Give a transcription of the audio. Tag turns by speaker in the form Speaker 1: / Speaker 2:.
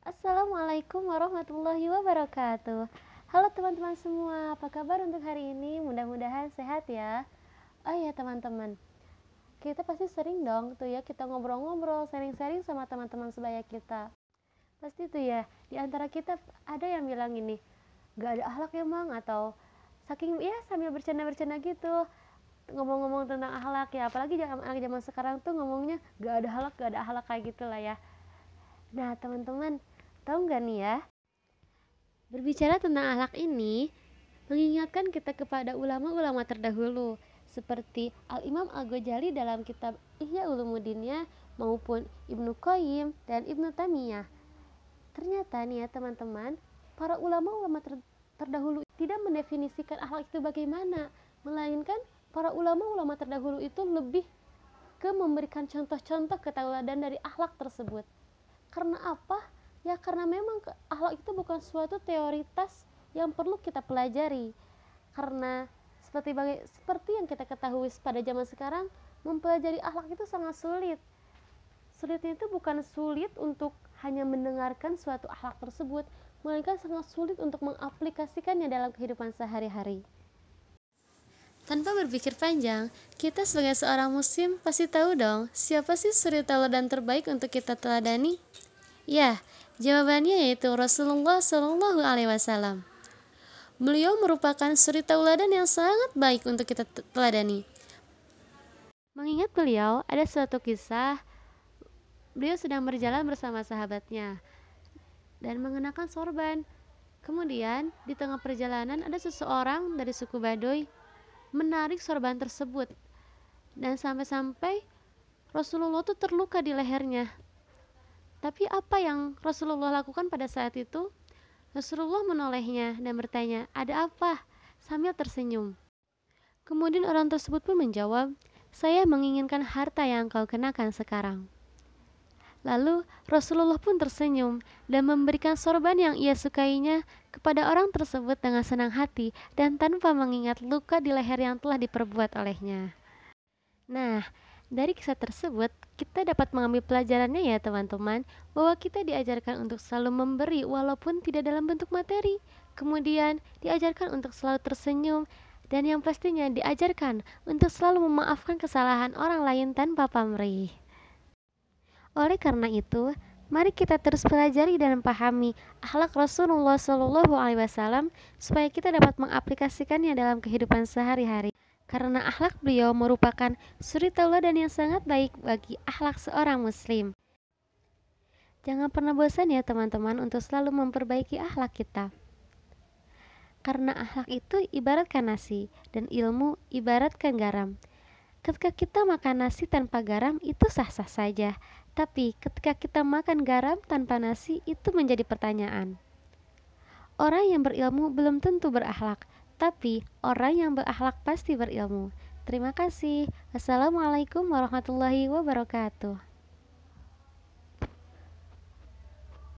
Speaker 1: Assalamualaikum warahmatullahi wabarakatuh. Halo teman-teman semua, apa kabar untuk hari ini? Mudah-mudahan sehat ya. Oh ya teman-teman. Kita pasti sering dong tuh ya kita ngobrol-ngobrol, sharing-sharing sama teman-teman sebaya kita. Pasti tuh ya, di antara kita ada yang bilang ini Gak ada akhlak ya mang atau saking ya sambil bercanda-bercanda gitu ngomong-ngomong tentang akhlak ya. Apalagi zaman zaman sekarang tuh ngomongnya gak ada akhlak gak ada akhlak kayak gitulah ya nah teman-teman tahu nggak nih ya berbicara tentang akhlak ini mengingatkan kita kepada ulama-ulama terdahulu seperti Al Imam Al Ghazali dalam kitab Ihya Ulumuddinnya maupun Ibnu Qayyim dan Ibnu Tamiyah ternyata nih ya teman-teman para ulama-ulama ter terdahulu tidak mendefinisikan akhlak itu bagaimana melainkan para ulama-ulama terdahulu itu lebih ke memberikan contoh-contoh ketauladan dari akhlak tersebut. Karena apa? Ya karena memang akhlak itu bukan suatu teoritas yang perlu kita pelajari. Karena seperti baga- seperti yang kita ketahui pada zaman sekarang, mempelajari akhlak itu sangat sulit. Sulitnya itu bukan sulit untuk hanya mendengarkan suatu akhlak tersebut, melainkan sangat sulit untuk mengaplikasikannya dalam kehidupan sehari-hari. Tanpa berpikir panjang, kita sebagai seorang muslim pasti tahu dong siapa sih suri tauladan terbaik untuk kita teladani? Ya, jawabannya yaitu Rasulullah Shallallahu Alaihi Wasallam. Beliau merupakan suri tauladan yang sangat baik untuk kita teladani. Mengingat beliau, ada suatu kisah beliau sedang berjalan bersama sahabatnya dan mengenakan sorban. Kemudian, di tengah perjalanan ada seseorang dari suku Baduy menarik sorban tersebut dan sampai-sampai Rasulullah itu terluka di lehernya. Tapi apa yang Rasulullah lakukan pada saat itu? Rasulullah menolehnya dan bertanya, "Ada apa?" sambil tersenyum. Kemudian orang tersebut pun menjawab, "Saya menginginkan harta yang kau kenakan sekarang." Lalu Rasulullah pun tersenyum dan memberikan sorban yang ia sukainya kepada orang tersebut dengan senang hati dan tanpa mengingat luka di leher yang telah diperbuat olehnya. Nah, dari kisah tersebut, kita dapat mengambil pelajarannya ya teman-teman, bahwa kita diajarkan untuk selalu memberi walaupun tidak dalam bentuk materi. Kemudian, diajarkan untuk selalu tersenyum, dan yang pastinya diajarkan untuk selalu memaafkan kesalahan orang lain tanpa pamrih. Oleh karena itu, mari kita terus pelajari dan pahami akhlak Rasulullah Shallallahu Alaihi Wasallam supaya kita dapat mengaplikasikannya dalam kehidupan sehari-hari. Karena akhlak beliau merupakan suri tauladan yang sangat baik bagi akhlak seorang muslim. Jangan pernah bosan ya teman-teman untuk selalu memperbaiki akhlak kita. Karena akhlak itu ibaratkan nasi dan ilmu ibaratkan garam. Ketika kita makan nasi tanpa garam itu sah-sah saja, tapi ketika kita makan garam tanpa nasi itu menjadi pertanyaan. Orang yang berilmu belum tentu berakhlak, tapi orang yang berakhlak pasti berilmu. Terima kasih. Wassalamualaikum warahmatullahi wabarakatuh.